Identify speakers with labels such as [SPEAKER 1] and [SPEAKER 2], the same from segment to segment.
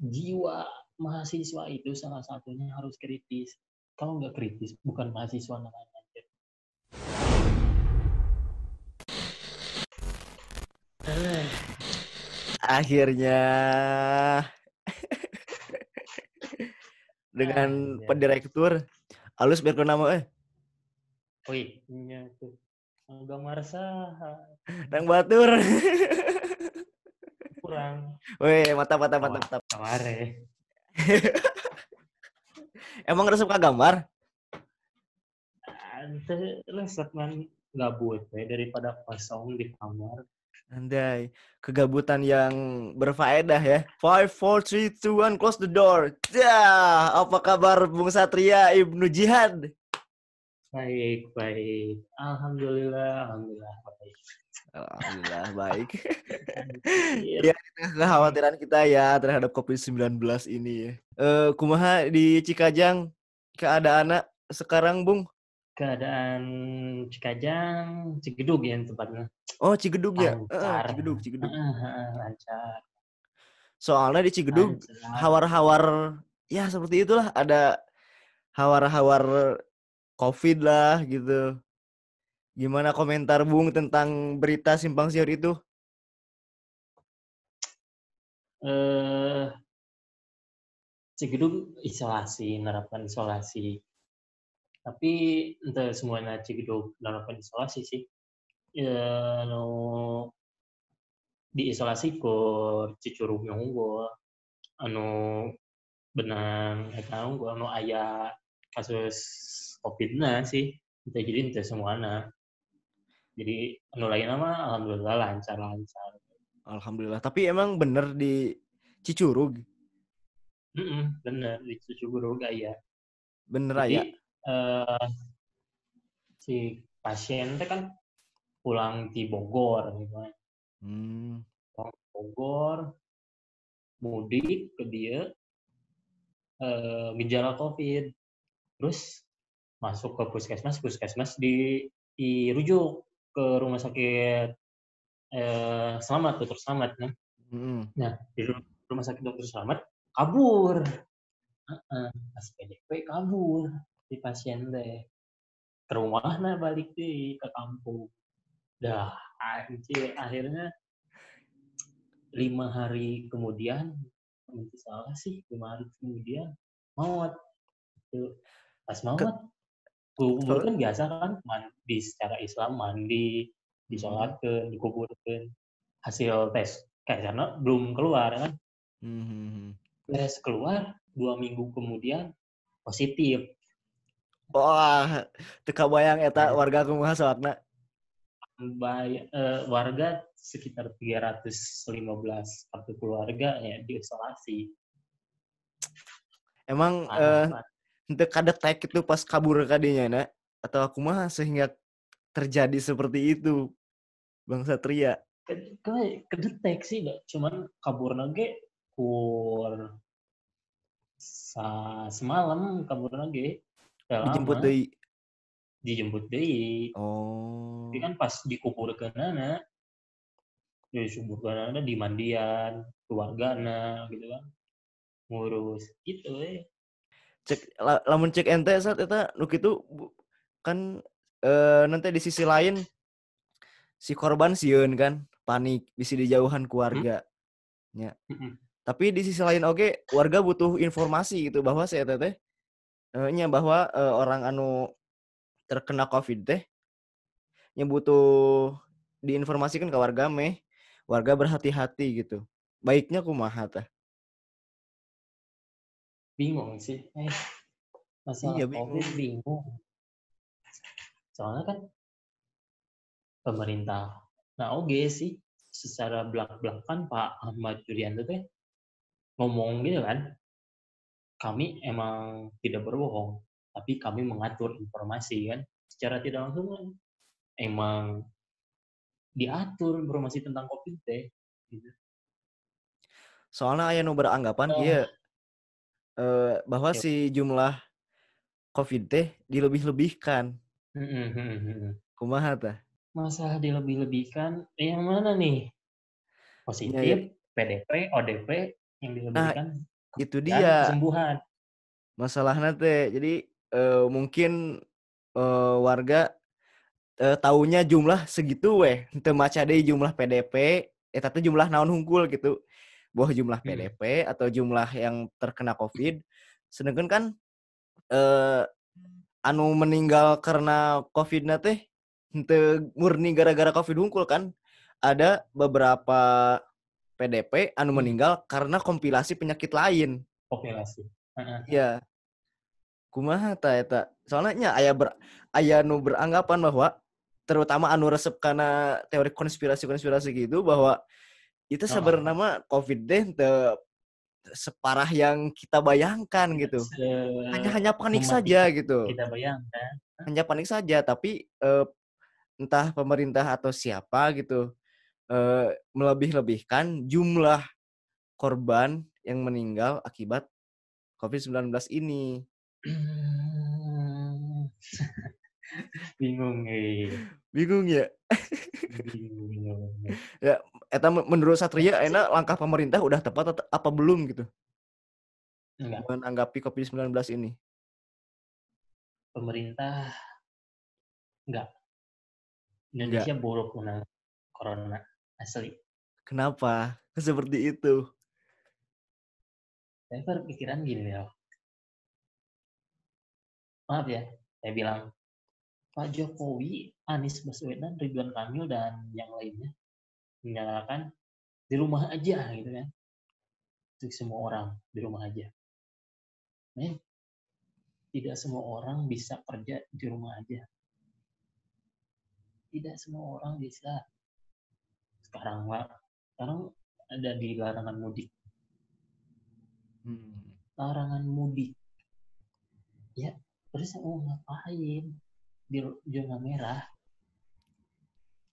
[SPEAKER 1] jiwa mahasiswa itu salah satunya harus kritis. Kalau nggak kritis, bukan mahasiswa namanya.
[SPEAKER 2] Akhirnya dengan
[SPEAKER 1] Akhirnya.
[SPEAKER 2] pendirektur halus biar nama eh
[SPEAKER 1] Wih, iya tuh. Agak marsa
[SPEAKER 2] nang batur.
[SPEAKER 1] kurang.
[SPEAKER 2] Weh, mantap mantap mantap mantap.
[SPEAKER 1] Kemarin.
[SPEAKER 2] Emang resep ka gambar?
[SPEAKER 1] Ante resep man gabut we daripada kosong di kamar.
[SPEAKER 2] Andai, kegabutan yang berfaedah ya. Five, four, three, two, one, close the door. Ya, apa kabar Bung Satria Ibnu Jihad?
[SPEAKER 1] Baik, baik. Alhamdulillah, alhamdulillah baik.
[SPEAKER 2] Alhamdulillah baik. Ya, kekhawatiran kita ya terhadap COVID-19 ini ya. Eh, kumaha di Cikajang keadaannya sekarang, Bung?
[SPEAKER 1] Keadaan Cikajang, Cigedug ya tempatnya.
[SPEAKER 2] Oh, Cigedug ya? Heeh,
[SPEAKER 1] Lancar.
[SPEAKER 2] Cigedug, Cigedug.
[SPEAKER 1] Heeh, lancar.
[SPEAKER 2] Soalnya di Cigedug hawar-hawar ya seperti itulah ada hawar-hawar COVID lah gitu. Gimana komentar Bung tentang berita simpang siur itu?
[SPEAKER 1] eh Cigedug isolasi, menerapkan isolasi. Tapi ente semuanya Cigedug menerapkan isolasi sih. Ya, no diisolasi ke Cicurug yang unggul. Anu benang eta unggul anu aya kasus COVID-na sih. Ente jadi ente semuanya. Jadi anu lain mah alhamdulillah lancar-lancar.
[SPEAKER 2] Alhamdulillah. Tapi emang bener di Cicurug,
[SPEAKER 1] Mm bener di Cicurug aya.
[SPEAKER 2] bener
[SPEAKER 1] Jadi
[SPEAKER 2] ya?
[SPEAKER 1] eh, si pasien teh kan pulang di Bogor gitu.
[SPEAKER 2] Hmm.
[SPEAKER 1] Pulang ke Bogor, mudik ke dia, eh, gejala COVID. Terus masuk ke puskesmas, puskesmas di dirujuk ke rumah sakit eh, Selamat, Dokter Selamat. Nah,
[SPEAKER 2] Mm-mm.
[SPEAKER 1] Nah, di ru- rumah sakit Dokter Selamat kabur. Heeh, pas PDP kabur si pasien teh. Ke rumahna balik deh ke kampung. Dah, anjir akhirnya lima hari kemudian, itu salah sih, lima hari kemudian maut. Pas maut, kubur kan biasa kan mandi secara Islam mandi, disolatkan, dikuburkan. Hasil tes kayaknya belum keluar kan.
[SPEAKER 2] Mhm.
[SPEAKER 1] tes keluar dua minggu kemudian positif
[SPEAKER 2] Wah, teka bayang eta
[SPEAKER 1] Iya.
[SPEAKER 2] warga kumaha soakna.
[SPEAKER 1] Bay- eh, warga sekitar 315 satu keluarga ya diisolasi
[SPEAKER 2] Emang eh
[SPEAKER 1] Parah, parah.
[SPEAKER 2] henteu kadetek itu pas kabur kadinya na atau kumaha sehingga terjadi seperti itu Bang Satria.
[SPEAKER 1] Ke- ke- kedeteksi gak cuman kabur ge kur sa semalam kabur ge
[SPEAKER 2] Dijemput deui.
[SPEAKER 1] dijemput deui
[SPEAKER 2] Oh.
[SPEAKER 1] tapi kan pas dikuburkan anak dikuburkan anak di mandian keluargana gitu kan ngurus gitu eh
[SPEAKER 2] Cek la- lamun cek ente saat eta nu kitu kan eh nanti di sisi lain si korban sieun kan panik bisa dijauhan keluarga. Nya.
[SPEAKER 1] Mm-mm.
[SPEAKER 2] Tapi di sisi lain oke warga butuh informasi gitu bahwa si eta teh eh, nya bahwa eh, orang anu terkena Covid teh nya butuh diinformasikan ke warga meh warga berhati-hati gitu. Baiknya kumaha tah?
[SPEAKER 1] Bingung sih eh masalah
[SPEAKER 2] Iya,
[SPEAKER 1] covid bingung soalnya kan pemerintah nah oke sih secara belak-belakan Pak Ahmad Yuryanto teh ngomong gitu kan kami emang tidak berbohong tapi kami mengatur informasi kan secara tidak langsung kan emang diatur informasi tentang covid teh gitu.
[SPEAKER 2] Soalnya aya nu beranggapan
[SPEAKER 1] Eh.
[SPEAKER 2] ieu eh, bahwa
[SPEAKER 1] Iya.
[SPEAKER 2] si jumlah Covid teh dilebih-lebihkan.
[SPEAKER 1] Mm-mm.
[SPEAKER 2] Kumaha tah?
[SPEAKER 1] masalah dilebih-lebihkan yang mana nih
[SPEAKER 2] Iya,
[SPEAKER 1] positif PDP ODP yang dilebihkan
[SPEAKER 2] itu
[SPEAKER 1] dan
[SPEAKER 2] dia
[SPEAKER 1] kesembuhan.
[SPEAKER 2] masalahnya teh. Jadi eh, mungkin eh, warga eh, taunya jumlah segitu weh. Teu maca deui jumlah PDP, eh tapi jumlah naon hungkul gitu. Bahwa jumlah
[SPEAKER 1] Hmm.
[SPEAKER 2] PDP atau jumlah yang terkena COVID. Sedangkan kan eh anu meninggal karena COVID na teh henteu murni gara-gara COVID hungkul kan. Ada beberapa PDP anu
[SPEAKER 1] Hmm.
[SPEAKER 2] meninggal karena kompilasi penyakit lain.
[SPEAKER 1] Heeh.
[SPEAKER 2] Iya. Kumaha ta eta? Soalnya nya aya ber aya nu beranggapan bahwa terutama anu resep karena teori konspirasi-konspirasi gitu bahwa itu sebenarnya COVID deh teu separah yang kita bayangkan gitu.
[SPEAKER 1] Se-
[SPEAKER 2] Hanya hanya panik saja gitu.
[SPEAKER 1] kita bayangkan.
[SPEAKER 2] Hanya panik saja tapi eh, entah pemerintah atau siapa gitu eh, melebih-lebihkan jumlah korban yang meninggal akibat COVID-19 ini.
[SPEAKER 1] bingung eh.
[SPEAKER 2] Bingung ya?
[SPEAKER 1] bingung, bingung.
[SPEAKER 2] Eta men- menurut Satria, enak langkah pemerintah udah tepat atau apa belum gitu
[SPEAKER 1] Enggak,
[SPEAKER 2] menanggapi COVID-19 ini?
[SPEAKER 1] pemerintah enggak. Indonesia buruk menang corona asli.
[SPEAKER 2] Kenapa? Seperti itu.
[SPEAKER 1] Saya berpikiran gini ya. Maaf ya, saya bilang Pak Jokowi, Anies Baswedan, Ridwan Kamil dan yang lainnya menyatakan di rumah aja gitu kan. Untuk semua orang di rumah aja. Men, tidak semua orang bisa kerja di rumah aja. Tidak semua orang bisa. Sekarang Pak, sekarang ada di larangan mudik.
[SPEAKER 2] Hmm.
[SPEAKER 1] larangan mudik. Ya, terus mau ngapain di zona merah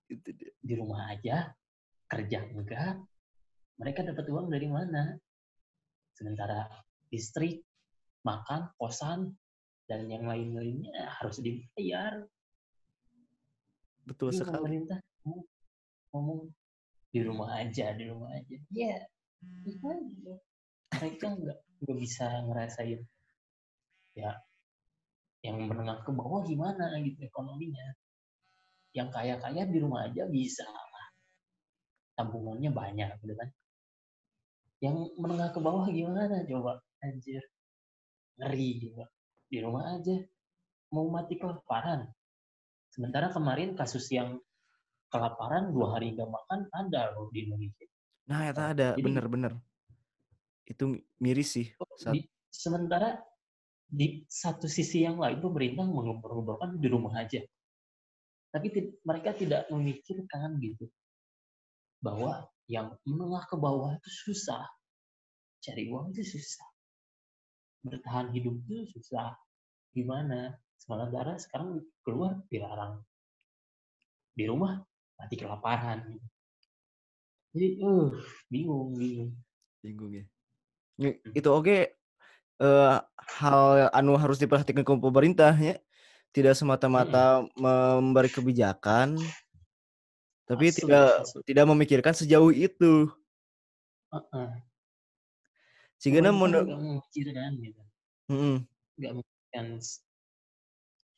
[SPEAKER 2] Itu dia.
[SPEAKER 1] di rumah aja kerja enggak mereka dapat uang dari mana sementara listrik makan kosan dan yang lain-lainnya harus dibayar
[SPEAKER 2] Betul
[SPEAKER 1] Ini
[SPEAKER 2] sekali.
[SPEAKER 1] pemerintah ngomong, ngomong di rumah aja di rumah aja ya gimana? mereka nggak nggak bisa ngerasain ya yang menengah ke bawah gimana gitu ekonominya. Yang kaya kaya di rumah aja bisa lah. Tabungannya banyak gitu kan. Yang menengah ke bawah gimana coba? Anjir. Ngeri juga di rumah aja. Mau mati kelaparan. Sementara kemarin kasus yang kelaparan dua hari nggak makan ada loh di Indonesia.
[SPEAKER 2] Nah, eta ada. bener-bener. Itu miris sih. Saat-
[SPEAKER 1] Di- sementara di satu sisi yang lain pemerintah mengembar-gemborkan di rumah aja. Tapi mereka tidak memikirkan gitu bahwa yang menengah ke bawah itu susah. Cari uang itu susah. Bertahan hidup itu susah. Gimana? Sementara sekarang keluar dilarang. Di rumah mati kelaparan. Jadi, uh, bingung, bingung.
[SPEAKER 2] bingung ya. Nge- Itu oke eh, hal anu harus diperhatikan ke pemerintah ya. Tidak semata-mata memberi kebijakan tapi
[SPEAKER 1] Asli,
[SPEAKER 2] tidak
[SPEAKER 1] asli.
[SPEAKER 2] tidak memikirkan sejauh itu.
[SPEAKER 1] Heeh.
[SPEAKER 2] Sehingga
[SPEAKER 1] Pemerintah
[SPEAKER 2] menurut
[SPEAKER 1] nggak memikirkan gitu.
[SPEAKER 2] Mm-mm.
[SPEAKER 1] nggak memikirkan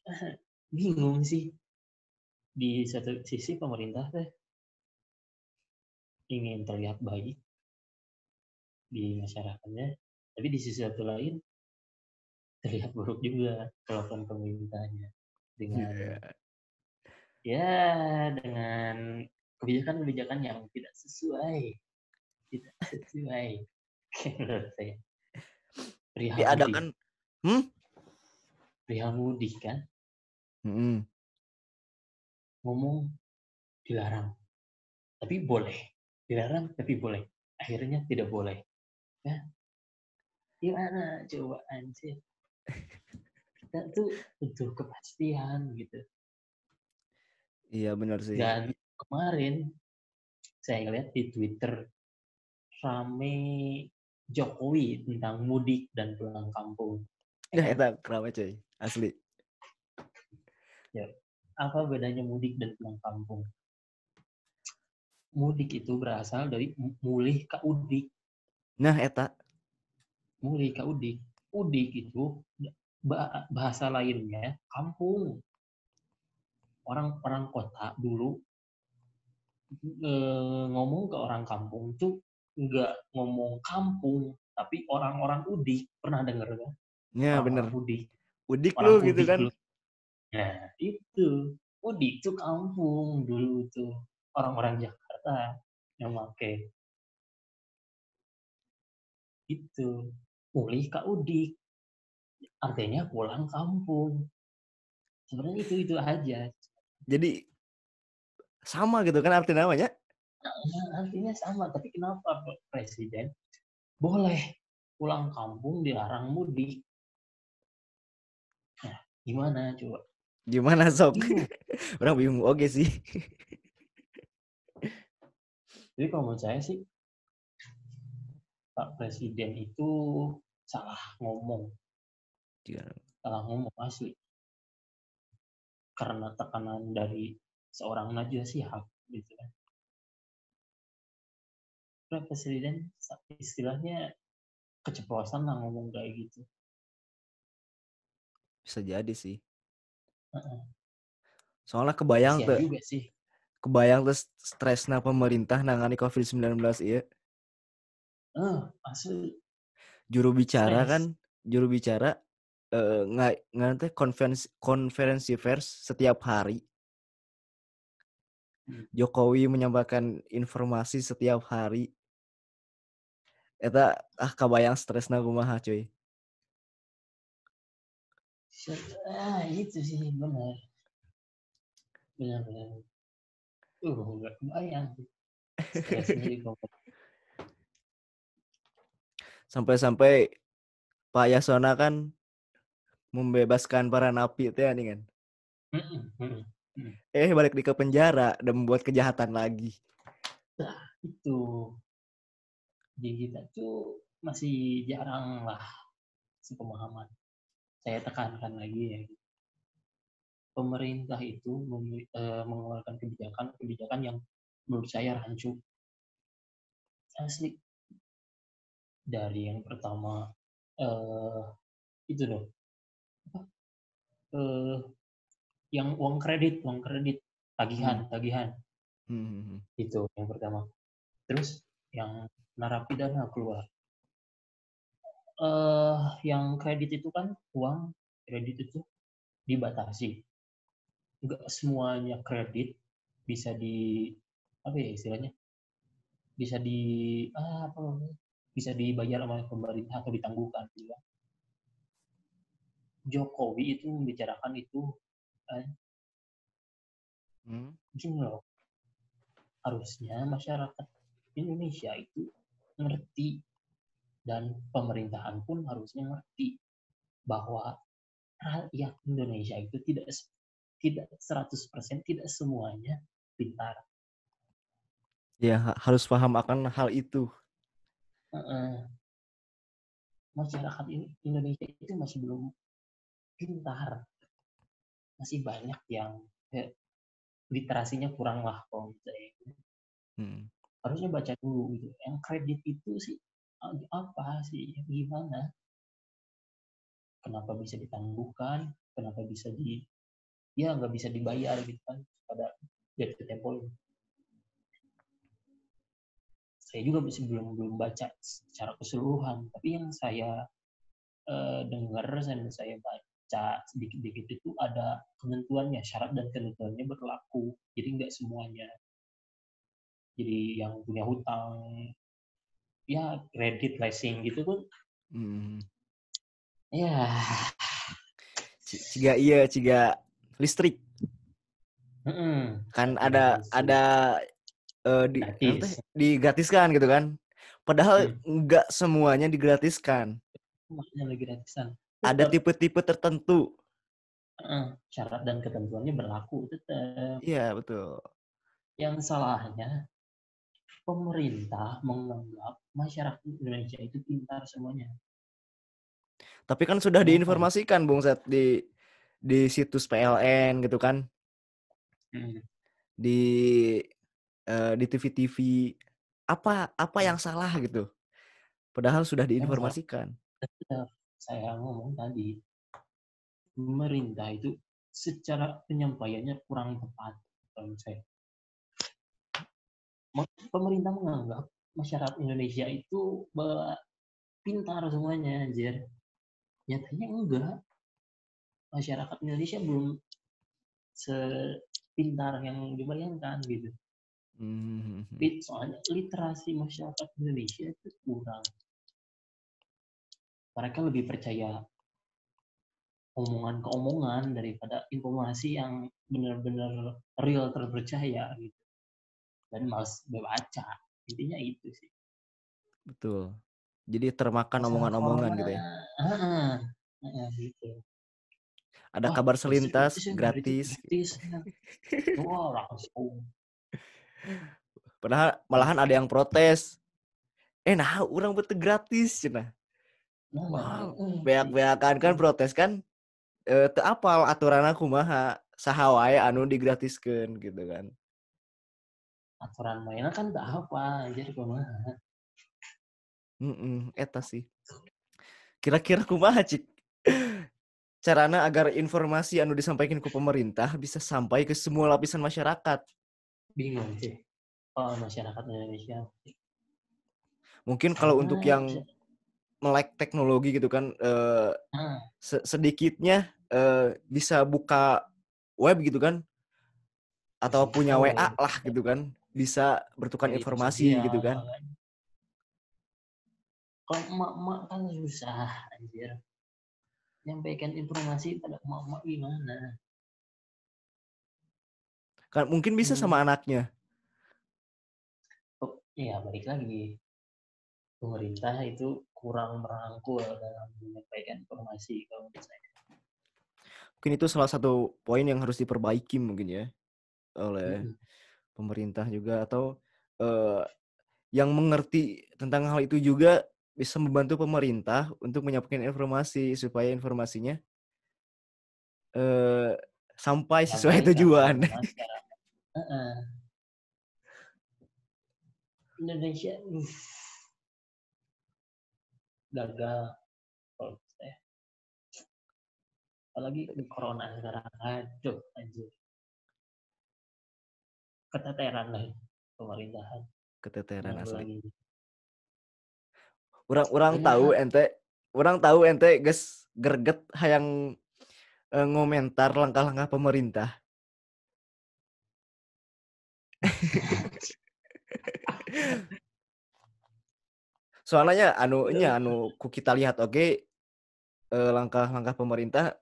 [SPEAKER 1] bingung sih di satu sisi pemerintah teh ingin terlihat baik di masyarakatnya tapi di sisi satu lain terlihat buruk juga kelakuan pemerintahnya dengan
[SPEAKER 2] Iya.
[SPEAKER 1] ya dengan kebijakan-kebijakan yang tidak sesuai tidak sesuai menurut saya mudik
[SPEAKER 2] diadakan hmm?
[SPEAKER 1] perihal mudik kan
[SPEAKER 2] Mm-mm.
[SPEAKER 1] ngomong dilarang tapi boleh dilarang tapi boleh akhirnya tidak boleh ya gimana coba anjir kita tuh butuh kepastian gitu
[SPEAKER 2] Iya benar sih.
[SPEAKER 1] dan kemarin saya lihat di Twitter rame Jokowi tentang mudik dan pulang kampung
[SPEAKER 2] Nah, eta kenapa cuy? Asli.
[SPEAKER 1] apa bedanya mudik dan pulang kampung mudik itu berasal dari mu- mulih ke udik
[SPEAKER 2] Nah, eta.
[SPEAKER 1] Mulai ka udik. Udik itu ba- bahasa lainnya kampung. Orang-orang kota dulu ngomong ke orang kampung tuh nggak ngomong kampung, tapi orang-orang udik. Pernah denger kan?
[SPEAKER 2] Ya, bener.
[SPEAKER 1] Udik.
[SPEAKER 2] Udik
[SPEAKER 1] Orang
[SPEAKER 2] lu gitu kan.
[SPEAKER 1] lu. Nah, itu. Udik tuh kampung dulu tuh. Orang-orang Jakarta yang make. Itu. Pulih ke udik. Artinya pulang kampung. Sebenarnya itu-itu aja.
[SPEAKER 2] Jadi sama gitu kan arti namanya.
[SPEAKER 1] Artinya sama. Tapi kenapa Presiden boleh pulang kampung dilarang mudik? Nah, gimana coba?
[SPEAKER 2] Gimana sok?
[SPEAKER 1] Bingung.
[SPEAKER 2] Orang bingung oke sih.
[SPEAKER 1] Jadi kalau menurut saya sih Pak Presiden itu salah ngomong,
[SPEAKER 2] Gimana?
[SPEAKER 1] salah ngomong asli. Karena tekanan dari seorang Najwa Shihab gitu kan. Pak Presiden istilahnya keceplosan lah ngomong kayak gitu.
[SPEAKER 2] Bisa jadi sih.
[SPEAKER 1] Heeh.
[SPEAKER 2] Soalnya kebayang tuh,
[SPEAKER 1] juga sih.
[SPEAKER 2] kebayang tuh stresna pemerintah nangani COVID-19 iya.
[SPEAKER 1] Eh, asli
[SPEAKER 2] Juru bicara kan, juru bicara eh nggak nggak teh konferensi konferensi pers setiap hari.
[SPEAKER 1] Hmm.
[SPEAKER 2] Jokowi menyampaikan informasi setiap hari. Eta ah kabayang stresna kumaha cuy.
[SPEAKER 1] Ah itu sih benar. Benar benar. Uh, nggak kebayang. Stresnya di.
[SPEAKER 2] Sampai-sampai Pak Yasona kan membebaskan para napi teh nih kan.
[SPEAKER 1] Mm-mm, mm-mm.
[SPEAKER 2] Eh balik di ke penjara dan membuat kejahatan lagi.
[SPEAKER 1] itu di kita tuh masih jarang lah sepemahaman. Saya tekankan lagi ya. Pemerintah itu eh, mengeluarkan kebijakan-kebijakan yang menurut saya rancu. Asli. Dari yang pertama eh itu dong. Apa? Eh yang uang kredit, uang kredit, tagihan, tagihan
[SPEAKER 2] Hmm, hmm, hmm.
[SPEAKER 1] itu yang pertama. Terus yang narapidana keluar. eh yang kredit itu kan uang kredit itu dibatasi. Enggak semuanya kredit bisa di apa ya istilahnya? Bisa di ah, apa namanya? Bisa dibayar oleh pemerintah atau ditangguhkan gitu kan. Jokowi itu membicarakan itu
[SPEAKER 2] Hmm.
[SPEAKER 1] gini loh. Harusnya masyarakat Indonesia itu ngerti dan pemerintahan pun harusnya ngerti bahwa rakyat Indonesia itu tidak tidak 100% tidak semuanya pintar.
[SPEAKER 2] Ya ha- harus paham akan hal itu.
[SPEAKER 1] Masyarakat Indonesia itu masih belum pintar. Masih banyak yang eh, literasinya kurang lah kalau saya.
[SPEAKER 2] Hmm.
[SPEAKER 1] harusnya baca dulu gitu. Yang kredit itu sih a- apa sih? Gimana? Kenapa bisa ditangguhkan? Kenapa bisa di ya nggak bisa dibayar gitu kan pada jatuh tempo. Saya juga masih belum belum baca secara keseluruhan, tapi yang saya eh, dengar dan saya baca sedikit-sedikit itu ada ketentuannya, syarat dan ketentuannya berlaku. Jadi nggak semuanya jadi yang punya hutang ya kredit leasing gitu kan
[SPEAKER 2] Hmm.
[SPEAKER 1] ya
[SPEAKER 2] Ciga iya, ciga listrik.
[SPEAKER 1] mm-mm,
[SPEAKER 2] Kan
[SPEAKER 1] Ciga
[SPEAKER 2] ada ada eh, di
[SPEAKER 1] Gratis.
[SPEAKER 2] digratiskan gitu kan. Padahal
[SPEAKER 1] Hmm.
[SPEAKER 2] nggak semuanya digratiskan. Ada tipe-tipe tertentu.
[SPEAKER 1] syarat dan ketentuannya berlaku tetap
[SPEAKER 2] Iya, betul.
[SPEAKER 1] yang salahnya pemerintah menganggap masyarakat Indonesia itu pintar semuanya
[SPEAKER 2] Tapi kan sudah diinformasikan Bung Set di di situs PLN gitu kan,
[SPEAKER 1] Mm,
[SPEAKER 2] di eh, di TV-TV apa apa yang salah gitu. Padahal sudah diinformasikan.
[SPEAKER 1] Saya ngomong tadi, pemerintah itu secara penyampaiannya kurang tepat menurut saya. Pemerintah menganggap masyarakat Indonesia itu pintar semuanya, anjir. Nyatanya enggak. Masyarakat Indonesia belum sepintar yang dibayangkan gitu.
[SPEAKER 2] Hmm.
[SPEAKER 1] Soalnya literasi masyarakat Indonesia itu kurang. Mereka lebih percaya omongan ke omongan daripada informasi yang benar-benar real terpercaya gitu. Dan males baca. Intinya itu sih.
[SPEAKER 2] Betul. Jadi termakan omongan-omongan gitu ya.
[SPEAKER 1] Ah, ah, gitu.
[SPEAKER 2] Ada kabar selintas gratis.
[SPEAKER 1] gratis. Wah, langsung.
[SPEAKER 2] Padahal malahan ada yang protes. Eh nah, orang betul gratis cina. Wow, beak-beakan kan protes kan eh teu apal aturan aku mah sahawai anu digratiskan gitu kan.
[SPEAKER 1] Aturan mainnya kan tak apa, jadi kumaha.
[SPEAKER 2] Heeh, eta sih. Kira-kira kumaha cik? Carana agar informasi anu disampaikan ke pemerintah bisa sampai ke semua lapisan masyarakat
[SPEAKER 1] bingung sih. Oh masyarakat Indonesia.
[SPEAKER 2] Mungkin kalau untuk yang melek teknologi gitu kan eh,
[SPEAKER 1] hmm.
[SPEAKER 2] sedikitnya eh, bisa buka web gitu kan? Atau bisa punya WA lah gitu kan? Bisa bertukar Jadi informasi ya, gitu kan?
[SPEAKER 1] Kalau emak-emak kan susah anjir. Nyampaikan informasi pada emak-emak gimana
[SPEAKER 2] Kan mungkin bisa hmm. sama anaknya.
[SPEAKER 1] Oh, iya, balik lagi. Pemerintah itu kurang merangkul dalam menyampaikan informasi kalau menurut saya.
[SPEAKER 2] Mungkin itu salah satu poin yang harus diperbaiki mungkin ya oleh hmm. pemerintah juga atau uh, yang mengerti tentang hal itu juga bisa membantu pemerintah untuk menyampaikan informasi supaya informasinya uh, sampai sesuai tujuan.
[SPEAKER 1] uh Indonesia uh, gagal kalau saya. Apalagi corona sekarang. Aduh anjir. Keteteran lah pemerintahan.
[SPEAKER 2] Keteteran asli. orang-orang tahu ente orang tahu ente guys gerget hayang uh, ngomentar langkah-langkah pemerintah Soalnya anunya anu ku kita lihat oke okay, eh, langkah-langkah pemerintah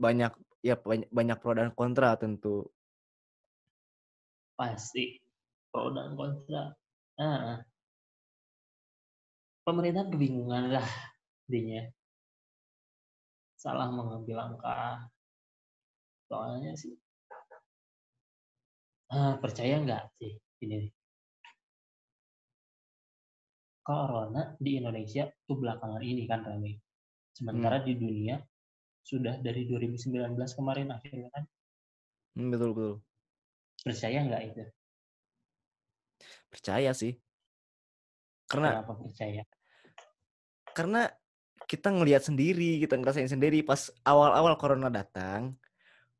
[SPEAKER 2] banyak ya banyak, banyak pro dan kontra tentu.
[SPEAKER 1] Pasti pro dan kontra. Nah, pemerintah kebingungan lah dinya. Salah mengambil langkah. Soalnya sih Uh, percaya nggak sih ini? Corona di Indonesia itu belakangan ini kan ramai. Sementara hmm. di dunia sudah dari 2019 kemarin akhirnya kan.
[SPEAKER 2] Hmm, betul betul.
[SPEAKER 1] Percaya nggak itu?
[SPEAKER 2] Percaya sih. Karena
[SPEAKER 1] Kenapa percaya?
[SPEAKER 2] Karena kita ngelihat sendiri, kita ngerasain sendiri pas awal-awal corona datang,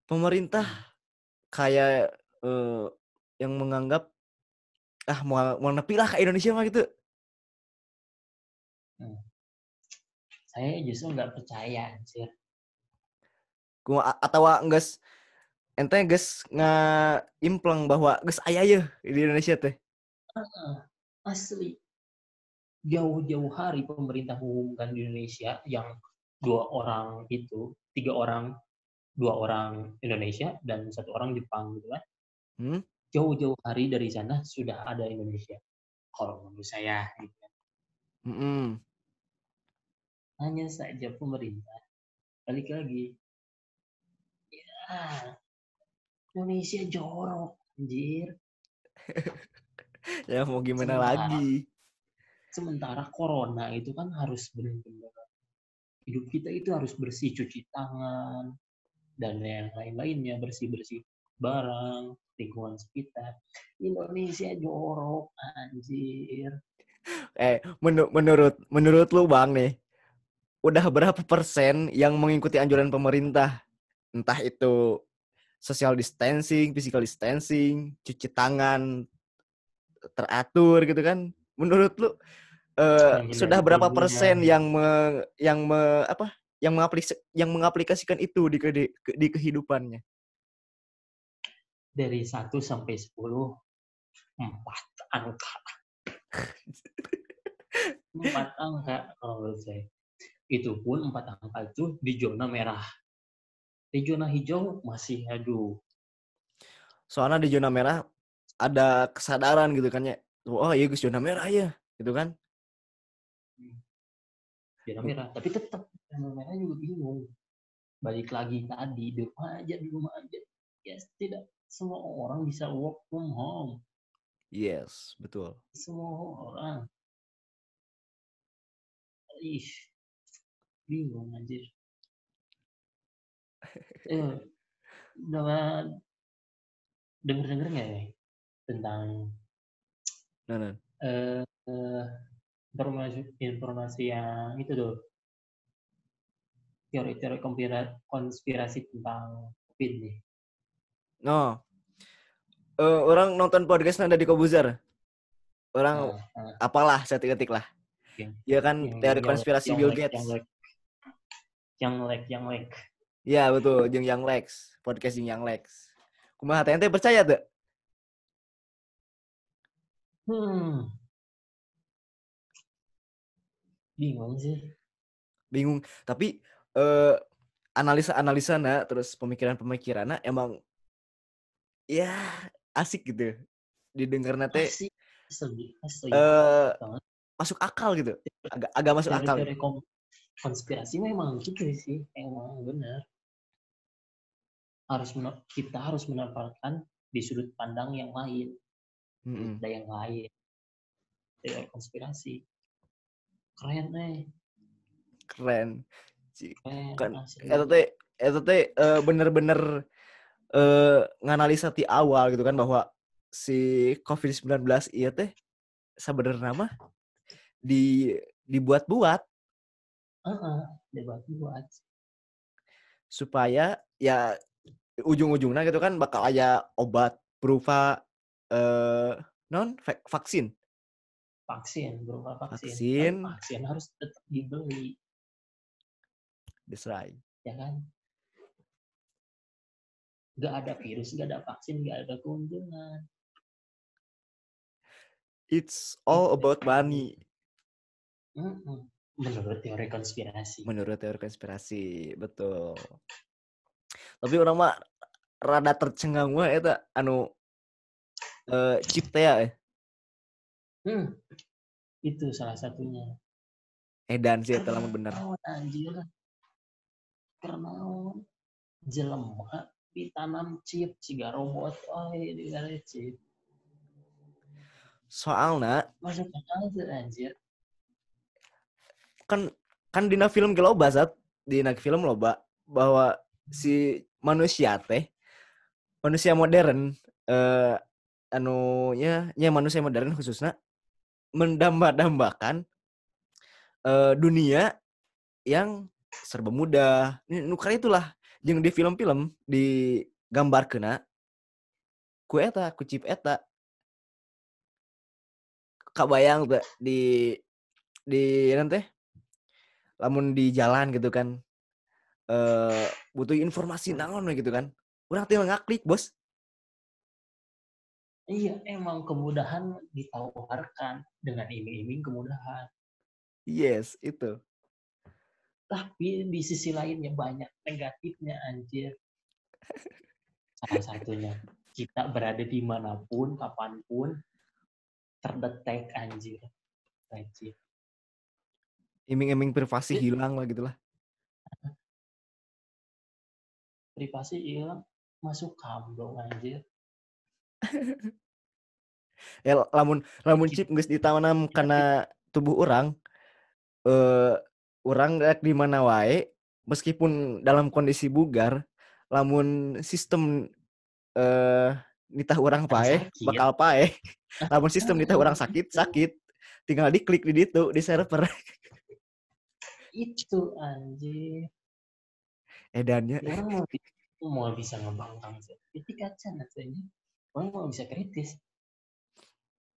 [SPEAKER 2] pemerintah hmm. kayak uh, yang menganggap ah mau mau nepi lah ke Indonesia mah gitu.
[SPEAKER 1] Hmm. Saya justru nggak percaya sih.
[SPEAKER 2] Gua atau enggak ente guys impleng bahwa guys ayah ya di Indonesia teh.
[SPEAKER 1] Uh, asli jauh-jauh hari pemerintah mengumumkan di Indonesia yang dua orang itu tiga orang dua orang Indonesia dan satu orang Jepang gitu kan hmm? jauh-jauh hari dari sana sudah ada Indonesia. Kalau menurut saya, gitu.
[SPEAKER 2] Mm -hmm.
[SPEAKER 1] Hanya saja pemerintah balik lagi, ya Indonesia jorok, anjir.
[SPEAKER 2] ya mau gimana sementara, lagi?
[SPEAKER 1] Sementara corona itu kan harus benar-benar hidup kita itu harus bersih cuci tangan dan yang lain-lainnya bersih-bersih barang lingkungan sekitar. Indonesia jorok anjir.
[SPEAKER 2] eh menu- menurut menurut lu bang nih udah berapa persen yang mengikuti anjuran pemerintah entah itu social distancing physical distancing cuci tangan teratur gitu kan menurut lu eh,
[SPEAKER 1] Yang
[SPEAKER 2] sudah berapa
[SPEAKER 1] kerumunan.
[SPEAKER 2] persen yang me- yang me- apa yang mengaplis- yang mengaplikasikan itu di di, di kehidupannya
[SPEAKER 1] Dari 1 sampai 10, 4 angka. 4 angka kalau menurut saya. Itu pun 4 angka itu di zona merah. Di zona hijau masih aduh.
[SPEAKER 2] soalnya di zona merah ada kesadaran gitu kan ya oh iya Gus zona merah ya gitu kan
[SPEAKER 1] Zona merah. Tapi tetap zona merah juga bingung. Balik lagi tadi di rumah aja di rumah aja. Yes, tidak semua orang bisa work from home.
[SPEAKER 2] yes betul
[SPEAKER 1] Semua orang. Ih, bingung anjir. Eh, udah denger-denger nggak ya tentang
[SPEAKER 2] nah, nah.
[SPEAKER 1] eh, eh, informasi informasi yang itu tuh. Teori-teori konspira- konspirasi tentang COVID nih.
[SPEAKER 2] no Eh, orang nonton podcast nada di Kobuzar orang
[SPEAKER 1] Nah, nah,
[SPEAKER 2] apalah saya ketik lah
[SPEAKER 1] Yang-
[SPEAKER 2] ya kan
[SPEAKER 1] yang-
[SPEAKER 2] teori
[SPEAKER 1] yang-
[SPEAKER 2] konspirasi
[SPEAKER 1] yang
[SPEAKER 2] Bill Gates.
[SPEAKER 1] Yang like, yang like, yang like.
[SPEAKER 2] ya betul jeung yang Lex. Podcast jeung yang Lex. Kumaha teh percaya tuh
[SPEAKER 1] Hmm. Bingung sih.
[SPEAKER 2] bingung tapi eh analisa analisa na terus pemikiran pemikiran emang ya asik gitu didengar teh
[SPEAKER 1] Asli, asli, asli.
[SPEAKER 2] eh
[SPEAKER 1] banget.
[SPEAKER 2] masuk akal gitu agak agak masuk akal
[SPEAKER 1] konspirasi memang gitu sih, emang benar. Harus kita harus menempatkan di sudut pandang yang lain,
[SPEAKER 2] Mm-mm.
[SPEAKER 1] ada yang lain. Teori konspirasi. Keren eh,
[SPEAKER 2] keren Ci-
[SPEAKER 1] keren.
[SPEAKER 2] Kan,
[SPEAKER 1] asli.
[SPEAKER 2] eta teh eh, bener-bener eh nganalisa ti awal gitu kan bahwa si COVID-19 iya teh sebenarnya mah di dibuat-buat
[SPEAKER 1] Heeh, debat buat.
[SPEAKER 2] supaya ya ujung-ujungnya gitu kan bakal ada obat berupa eh non va- vaksin
[SPEAKER 1] Vaksin, berupa vaksin.
[SPEAKER 2] Vaksin.
[SPEAKER 1] Vaksin harus tetap dibeli,
[SPEAKER 2] Desrai.
[SPEAKER 1] ya kan? Gak ada virus, gak ada vaksin, gak ada keuntungan.
[SPEAKER 2] It's all
[SPEAKER 1] Itu
[SPEAKER 2] about money.
[SPEAKER 1] Menurut teori konspirasi.
[SPEAKER 2] menurut teori konspirasi betul tapi orang mah rada tercengang wah eta anu eh chip teh ya eh.
[SPEAKER 1] Hmm, itu salah satunya.
[SPEAKER 2] edan sih bener
[SPEAKER 1] Karena anjir. Karena jelema ditanam chip ciga robot oh di chip
[SPEAKER 2] soalnya
[SPEAKER 1] masuk akal anjir
[SPEAKER 2] kan kan dina film ge loba Zat. dina film loba bahwa si manusia teh manusia modern eh anu nya nya manusia modern khususnya mendamba-dambakan eh dunia yang serba mudah. Nukar itulah jeung di film-film di gambar kena ku eta ku chip eta. Kabayang tuh di di nanti lamun di jalan gitu kan eh butuh informasi we gitu kan. Orang tinggal ngaklik bos
[SPEAKER 1] iya. Emang kemudahan ditawarkan dengan iming-iming kemudahan.
[SPEAKER 2] Yes itu.
[SPEAKER 1] Tapi di sisi lainnya banyak negatifnya anjir. Salah satunya kita berada di mana pun kapan pun terdetek anjir. Anjir.
[SPEAKER 2] Iming-iming privasi
[SPEAKER 1] Iya.
[SPEAKER 2] hilang lah gitu lah.
[SPEAKER 1] Privasi hilang masuk kam dong anjir
[SPEAKER 2] ya lamun lamun chip geus ditanam karena tubuh orang eh orang rek di mana wae meskipun dalam kondisi bugar lamun sistem eh nitah orang pae bakal pae lamun sistem nitah orang sakit sakit tinggal diklik di situ di server.
[SPEAKER 1] Itu anjir.
[SPEAKER 2] edannya.
[SPEAKER 1] Orang mau, bi- mau bisa ngebangkang sertifikat sana saja. Orang mau bisa kritis.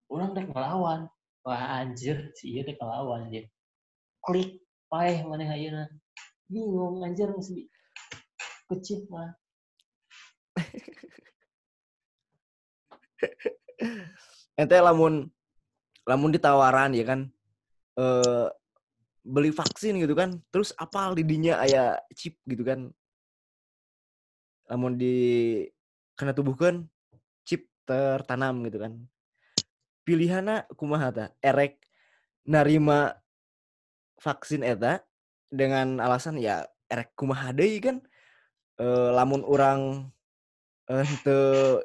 [SPEAKER 1] Orang udah ngelawan. Wah anjir, si iya udah ngelawan dia. Klik, paeh mana ayeuna. Bingung anjir mesti kecil mah.
[SPEAKER 2] ente lamun lamun ditawaran ya kan eh beli vaksin gitu kan terus apa lidinya aya chip gitu kan lamun di kena tubuhkan chip tertanam gitu kan. Pilihannya kumaha ta? Erek narima vaksin eta dengan alasan ya erek kumaha deui kan? Eh, lamun orang eh, teu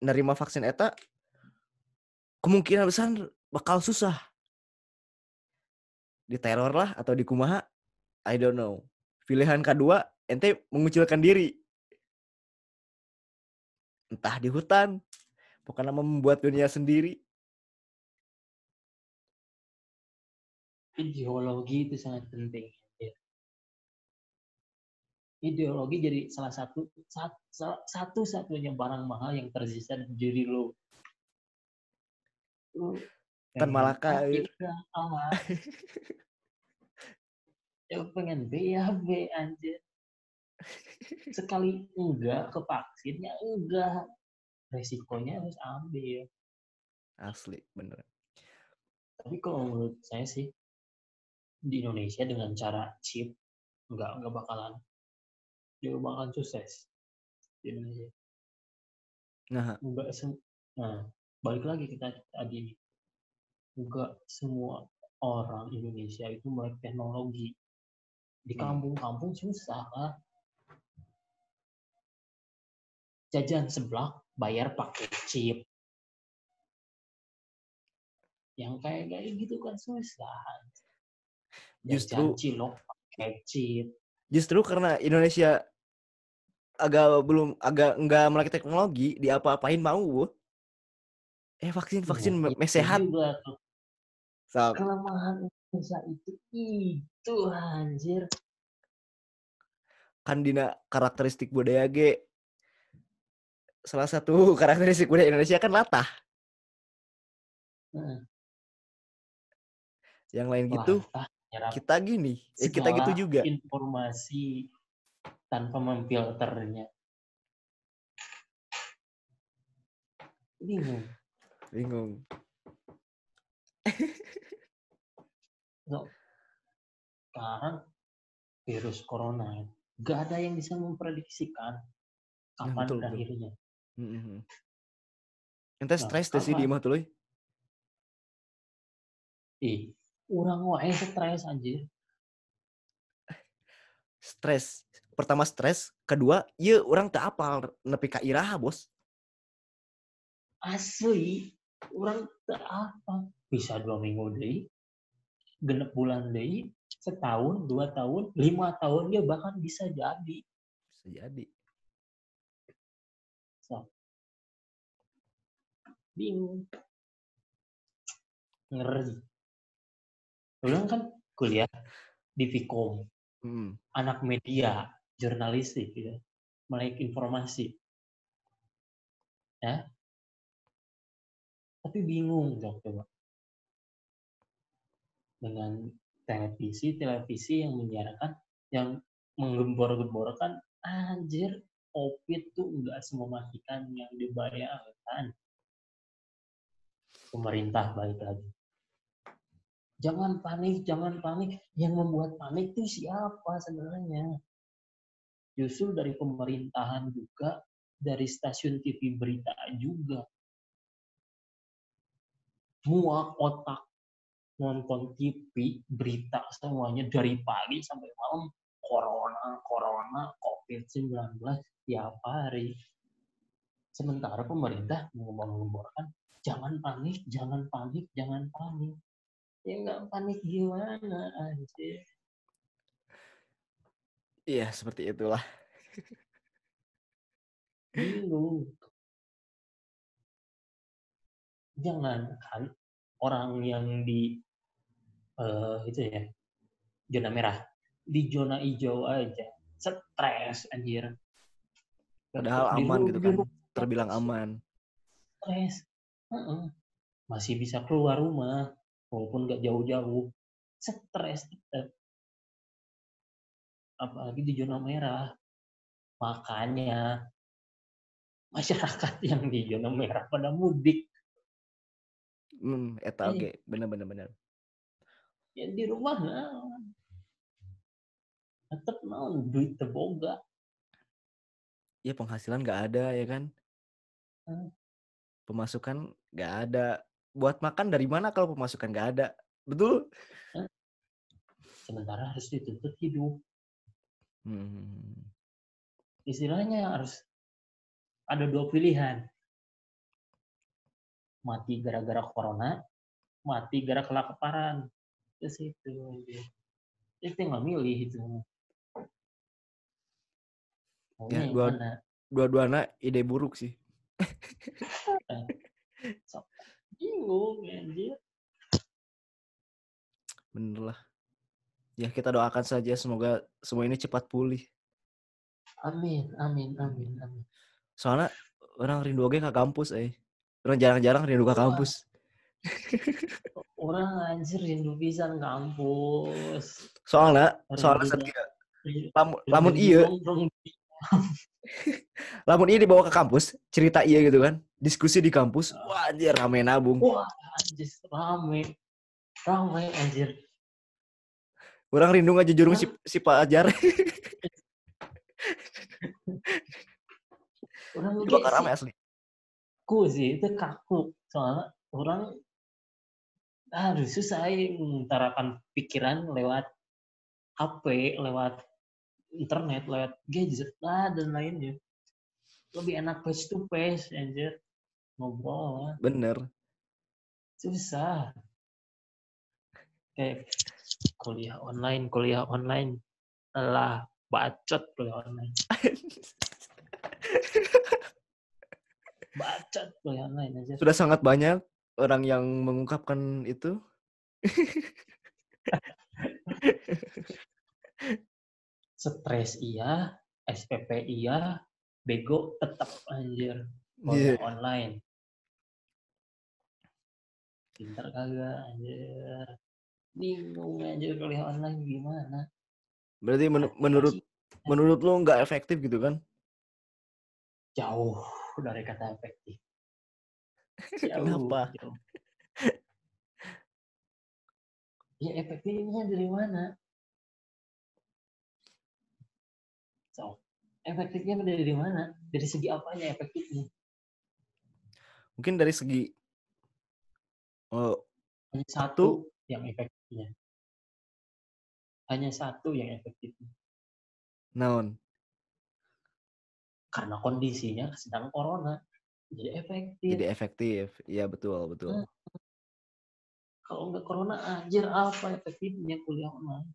[SPEAKER 2] nerima vaksin eta kemungkinan besar bakal susah. Diteror lah atau di kumaha? I don't know. Pilihan kedua ente mengucilkan diri entah di hutan pokoknya membuat dunia sendiri
[SPEAKER 1] Ideologi itu sangat penting. anjir. Ideologi jadi salah satu sat- satu satunya barang mahal yang tersisa di diri lo.
[SPEAKER 2] Kan
[SPEAKER 1] pengen
[SPEAKER 2] Malaka,
[SPEAKER 1] ya. Ya pengen B ya B anjir. Sekali enggak ke vaksin ya enggak. Resikonya harus ambil.
[SPEAKER 2] asli bener
[SPEAKER 1] Tapi kalau menurut saya sih di Indonesia dengan cara chip enggak enggak bakalan dia bakalan sukses di Indonesia.
[SPEAKER 2] nah
[SPEAKER 1] Enggak sem nah balik lagi kita tadi. Enggak semua orang Indonesia itu melek teknologi. Di
[SPEAKER 2] Hmm.
[SPEAKER 1] kampung-kampung susah lah. Jajan seblak bayar pakai chip. Yang kayak kayak gitu kan susah. Jajan
[SPEAKER 2] Justru-
[SPEAKER 1] cilok pakai chip.
[SPEAKER 2] justru karena Indonesia agak belum agak enggak melek teknologi di apa-apain mau eh vaksin vaksin
[SPEAKER 1] Nah,
[SPEAKER 2] me- me
[SPEAKER 1] itu
[SPEAKER 2] sehat
[SPEAKER 1] juga tuh.
[SPEAKER 2] Sok.
[SPEAKER 1] kelemahan Indonesia itu itu anjir
[SPEAKER 2] kan dina karakteristik budaya ge salah satu karakteristik budaya Indonesia kan latah.
[SPEAKER 1] Heeh.
[SPEAKER 2] yang lain gitu
[SPEAKER 1] Latah, nyerap.
[SPEAKER 2] kita gini. Eh, kita gitu juga.
[SPEAKER 1] informasi tanpa memfilternya. Bingung.
[SPEAKER 2] Bingung.
[SPEAKER 1] Sekarang virus corona gak ada yang bisa memprediksikan kapan
[SPEAKER 2] betul, betul. Ente
[SPEAKER 1] Nah,
[SPEAKER 2] stres tuh sih di imah tuh Loy.
[SPEAKER 1] ih orang wae stres anjir.
[SPEAKER 2] Stres. Pertama stres kedua iya orang tak apal nepi ka iraha bos.
[SPEAKER 1] Asli orang teu apa bisa dua minggu deh genep bulan deh setahun dua tahun lima tahun dia bahkan bisa jadi.
[SPEAKER 2] Bisa jadi
[SPEAKER 1] bingung. Ngeri orang kan kuliah di Vkom.
[SPEAKER 2] Mhm.
[SPEAKER 1] anak media jurnalistik gitu. Melek informasi. Ya? Tapi bingung dong coba. Dengan televisi televisi yang menyiarkan yang menggembor-gemborkan anjir covid tuh enggak semematikan yang dibayangkan pemerintah balik lagi. Jangan panik jangan panik. Yang membuat panik itu siapa sebenarnya? Justru dari pemerintahan juga dari stasiun TV berita juga. Muak otak nonton TV berita semuanya dari pagi sampai malam. Corona corona covid 19 tiap hari. Sementara pemerintah mengembang-gemborkan jangan panik jangan panik jangan panik. Ya nggak panik gimana anjir.
[SPEAKER 2] Iya seperti itulah.
[SPEAKER 1] Bingung. Jangan kan orang yang di eh itu ya zona merah. Di zona hijau aja. Stres anjir.
[SPEAKER 2] Padahal aman gitu kan. Terbilang aman.
[SPEAKER 1] stres Masih bisa keluar rumah walaupun nggak jauh-jauh stres tetap apalagi di zona merah makanya masyarakat yang di zona merah pada mudik
[SPEAKER 2] Hmm, eta
[SPEAKER 1] Iya.
[SPEAKER 2] oke, bener bener bener.
[SPEAKER 1] yang di rumah naon tetap naon duit teboga
[SPEAKER 2] Ya penghasilan nggak ada ya kan.
[SPEAKER 1] Hmm.
[SPEAKER 2] Pemasukan nggak ada. Buat makan dari mana kalau pemasukan nggak ada? Betul?
[SPEAKER 1] sementara harus dituntut hidup
[SPEAKER 2] Hmm.
[SPEAKER 1] istilahnya harus ada dua pilihan mati gara-gara corona mati gara kelaparan ke situ itu nggak milih itu
[SPEAKER 2] Ya, dua-? Dua-duanya ide buruk sih.
[SPEAKER 1] bingung anjir
[SPEAKER 2] Bener lah. Ya kita doakan saja semoga semua ini cepat pulih.
[SPEAKER 1] amin amin amin amin
[SPEAKER 2] Soalnya orang rindu oge ke kampus eh. Orang jarang-jarang rindu ke kampus.
[SPEAKER 1] orang anjir rindu pisan kampus
[SPEAKER 2] Soalnya, soalnya.
[SPEAKER 1] Rindu-
[SPEAKER 2] Lamun, lamun iya, lamun iya dibawa ke kampus, cerita iya gitu kan. Diskusi di kampus, wah anjir rame nabung.
[SPEAKER 1] wah anjir rame rame anjir
[SPEAKER 2] Orang rindu aja jurung si, si Pak Ajar.
[SPEAKER 1] orang
[SPEAKER 2] bakal rame
[SPEAKER 1] sih
[SPEAKER 2] asli.
[SPEAKER 1] kaku sih itu kaku soalnya orang aduh susah ya mengutarakan pikiran lewat HP lewat internet lewat gadget lah dan lainnya lebih enak face to face anjir ngobrol lah.
[SPEAKER 2] Bener.
[SPEAKER 1] susah kayak kuliah online kuliah online lah bacot kuliah online bacot kuliah online aja
[SPEAKER 2] Sudah sangat banyak orang yang mengungkapkan itu.
[SPEAKER 1] stres iya SPP iya bego tetap anjir
[SPEAKER 2] Iya.
[SPEAKER 1] kuliah online pintar kagak anjir bingung anjir kuliah online gimana
[SPEAKER 2] Berarti men- menurut menurut lu nggak efektif gitu kan?
[SPEAKER 1] jauh dari kata efektif Jauh,
[SPEAKER 2] Kenapa?
[SPEAKER 1] jauh. ya efektifnya dari mana so efektifnya dari mana dari segi apanya efektifnya
[SPEAKER 2] Mungkin dari segi oh,
[SPEAKER 1] hanya satu yang efektifnya hanya satu yang efektifnya
[SPEAKER 2] naon?
[SPEAKER 1] karena kondisinya sedang corona jadi efektif
[SPEAKER 2] Jadi efektif. Iya betul, betul.
[SPEAKER 1] Hmm. kalau nggak corona anjir apa efektifnya kuliah online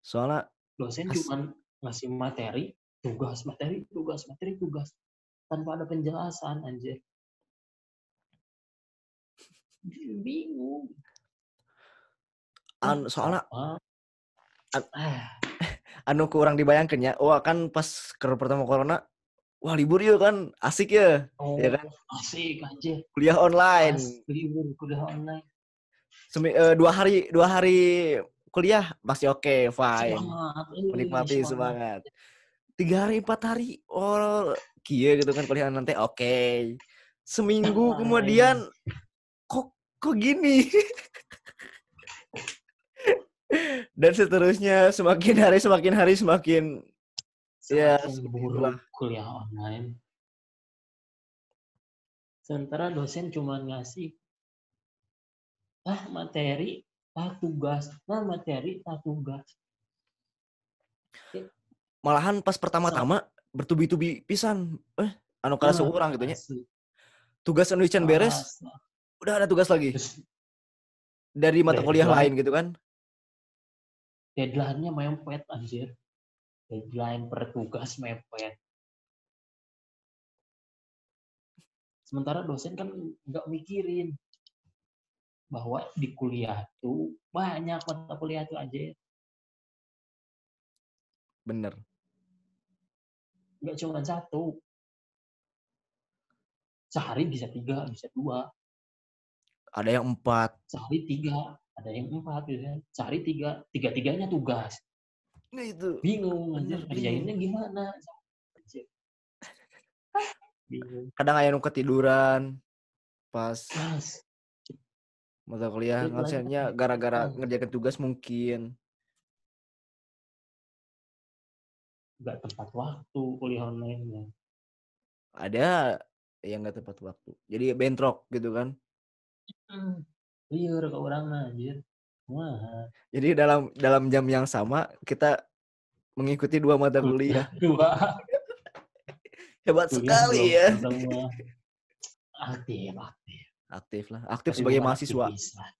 [SPEAKER 2] Soalnya
[SPEAKER 1] dosen
[SPEAKER 2] As-
[SPEAKER 1] cuma ngasih materi tugas materi tugas materi tugas tanpa ada penjelasan anjir bingung
[SPEAKER 2] an, soalnya
[SPEAKER 1] Apa?
[SPEAKER 2] An- anu kurang dibayangkan ya. Wah kan pas ke pertama corona, wah libur ya kan, asik ya,
[SPEAKER 1] oh,
[SPEAKER 2] ya kan?
[SPEAKER 1] asik anjir
[SPEAKER 2] Kuliah online.
[SPEAKER 1] Pas libur kuliah online
[SPEAKER 2] Semi, eh, dua hari dua hari kuliah masih oke, fine.
[SPEAKER 1] semangat eh,
[SPEAKER 2] Menikmati semangat. Tiga hari empat hari, oh kia gitu kan kuliah nanti oke. Seminggu
[SPEAKER 1] Ah,
[SPEAKER 2] kemudian kok kok gini? Dan seterusnya semakin hari semakin hari semakin Ya,
[SPEAKER 1] semakin
[SPEAKER 2] seperti
[SPEAKER 1] buruk kuliah online sementara dosen cuma ngasih ah materi tugas nah materi tugas
[SPEAKER 2] malahan pas pertama-tama bertubi-tubi pisan. Eh, anu
[SPEAKER 1] Ah,
[SPEAKER 2] kelas seorang gitu nya. Tugas anu can beres,
[SPEAKER 1] Asli.
[SPEAKER 2] udah ada tugas lagi. Dari mata kuliah lain gitu kan.
[SPEAKER 1] deadline-nya mepet anjir. Deadline per tugas mepet. Sementara dosen kan nggak mikirin bahwa di kuliah tuh banyak mata kuliah tuh aja
[SPEAKER 2] Bener.
[SPEAKER 1] nggak cuma satu sehari bisa tiga bisa dua
[SPEAKER 2] Ada yang empat.
[SPEAKER 1] sehari tiga ada yang empat gitu kan sehari tiga tiga tiganya tugas
[SPEAKER 2] Nah itu.
[SPEAKER 1] bingung anjir kerjainnya gimana Anjir. bingung
[SPEAKER 2] Kadang ayah ketiduran pas
[SPEAKER 1] mas
[SPEAKER 2] mata kuliah
[SPEAKER 1] apa?
[SPEAKER 2] gara-gara
[SPEAKER 1] Hmm.
[SPEAKER 2] ngerjakan tugas mungkin.
[SPEAKER 1] nggak tepat waktu kuliah online
[SPEAKER 2] Ada yang nggak tepat waktu. Jadi bentrok gitu kan.
[SPEAKER 1] liar ke orang anjir wah
[SPEAKER 2] Jadi dalam dalam jam yang sama kita mengikuti dua mata kuliah.
[SPEAKER 1] dua
[SPEAKER 2] Hebat
[SPEAKER 1] kuliah
[SPEAKER 2] sekali ya.
[SPEAKER 1] aktif aktif
[SPEAKER 2] Aktif lah. Aktif
[SPEAKER 1] Tapi
[SPEAKER 2] sebagai mahasiswa.
[SPEAKER 1] lah.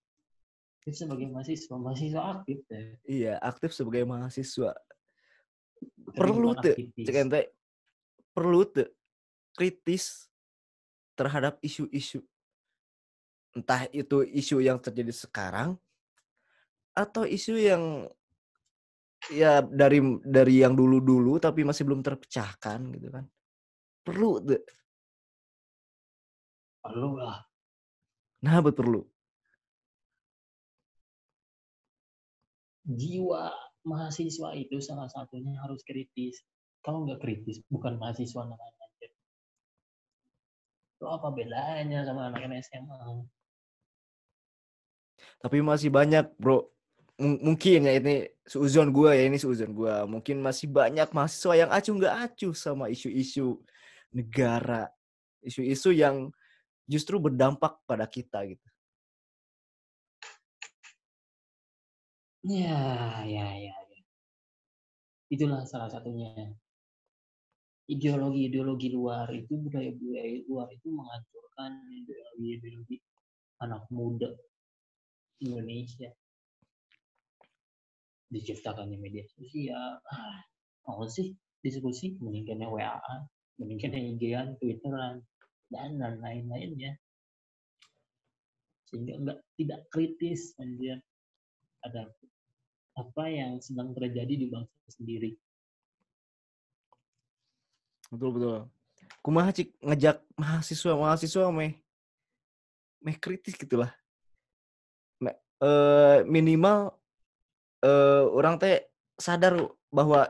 [SPEAKER 1] aktif sebagai mahasiswa mahasiswa aktif deh
[SPEAKER 2] Iya, aktif sebagai mahasiswa.
[SPEAKER 1] Tapi
[SPEAKER 2] Perlu tuh, cek ente, perlu tuh kritis terhadap isu-isu. Entah itu isu yang terjadi sekarang atau isu yang ya dari dari yang dulu-dulu tapi masih belum terpecahkan gitu kan. Perlu tuh.
[SPEAKER 1] perlu lah
[SPEAKER 2] Nah, betul perlu.
[SPEAKER 1] jiwa mahasiswa itu salah satunya harus kritis kalau nggak kritis bukan mahasiswa namanya itu apa bedanya sama anak SMA
[SPEAKER 2] Tapi masih banyak, Bro. M- mungkin ya ini seuzon gua ya, ini seuzon gua. Mungkin masih banyak mahasiswa yang acuh nggak acuh sama isu-isu negara. Isu-isu yang justru berdampak pada kita gitu.
[SPEAKER 1] ya ya ya, ya. itulah salah satunya. Ideologi-ideologi luar itu budaya-budaya luar itu menghancurkan ideologi-ideologi anak muda Indonesia. Diciptakannya media sosial. Ah, mau sih diskusi? Mendingkannya WA mendingkannya IG-an Twitteran dan dan lain-lainnya sehingga enggak tidak kritis anjir ada apa yang sedang terjadi di bangsa sendiri
[SPEAKER 2] Betul betul. Kumaha cik ngejak mahasiswa mahasiswa meh meh kritis gitulah. Me, eh, minimal eh orang teh sadar bahwa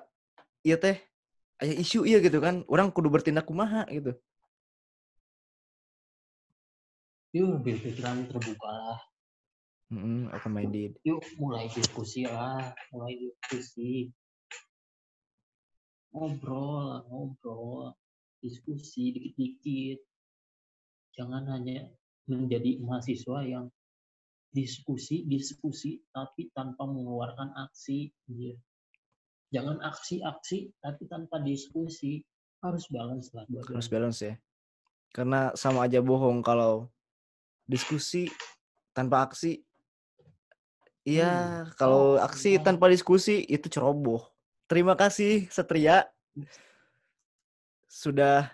[SPEAKER 2] iya teh aya isu iya gitu kan. Orang kudu bertindak kumaha gitu.
[SPEAKER 1] Yuk berpikiran terbuka lah
[SPEAKER 2] Mm open minded.
[SPEAKER 1] yuk mulai diskusi lah mulai diskusi ngobrol ngobrol diskusi dikit-dikit jangan hanya menjadi mahasiswa yang diskusi diskusi tapi tanpa mengeluarkan aksi anjir. jangan aksi-aksi tapi tanpa diskusi harus balance lah
[SPEAKER 2] Harus balance ya. Karena sama aja bohong kalau diskusi tanpa aksi. Iya, kalau
[SPEAKER 1] oh,
[SPEAKER 2] aksi
[SPEAKER 1] iya.
[SPEAKER 2] tanpa diskusi itu ceroboh. Terima kasih Setria sudah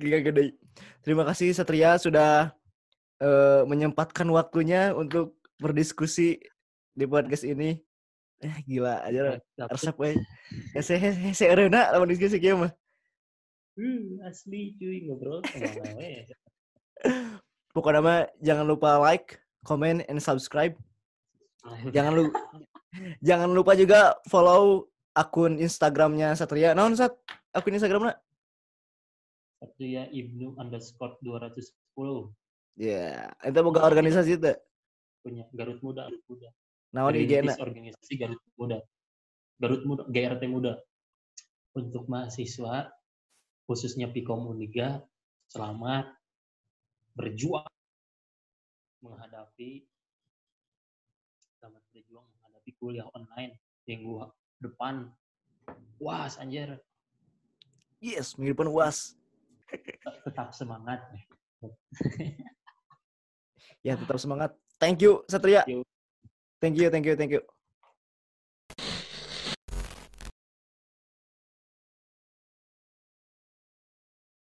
[SPEAKER 2] Gila gede. Terima kasih Satria sudah eh, menyempatkan waktunya untuk berdiskusi di podcast ini. Eh gila aja resep we. Hese hese ereuna lawan diskusi kieu mah.
[SPEAKER 1] Hmm, asli cuy ngobrol we.
[SPEAKER 2] Pokoknya mah jangan lupa like, comment, and subscribe. Jangan lu jangan lupa juga follow akun Instagramnya Satria. Naon Sat? Akun Instagramnya?
[SPEAKER 1] Satria Ibnu underscore 210
[SPEAKER 2] Ya, itu boga organisasi itu.
[SPEAKER 1] punya Garut Muda Garut Muda
[SPEAKER 2] Naon IG-na?
[SPEAKER 1] Organisasi Garut Muda Garut Muda GRT Muda untuk mahasiswa khususnya Pikom Uniga selamat berjuang menghadapi selamat berjuang menghadapi kuliah online minggu depan was anjir
[SPEAKER 2] Yes, minggu depan UAS.
[SPEAKER 1] tetap semangat
[SPEAKER 2] Ya, tetap semangat. Thank you, Satria.
[SPEAKER 1] Thank you.
[SPEAKER 2] Thank you, thank you, thank you.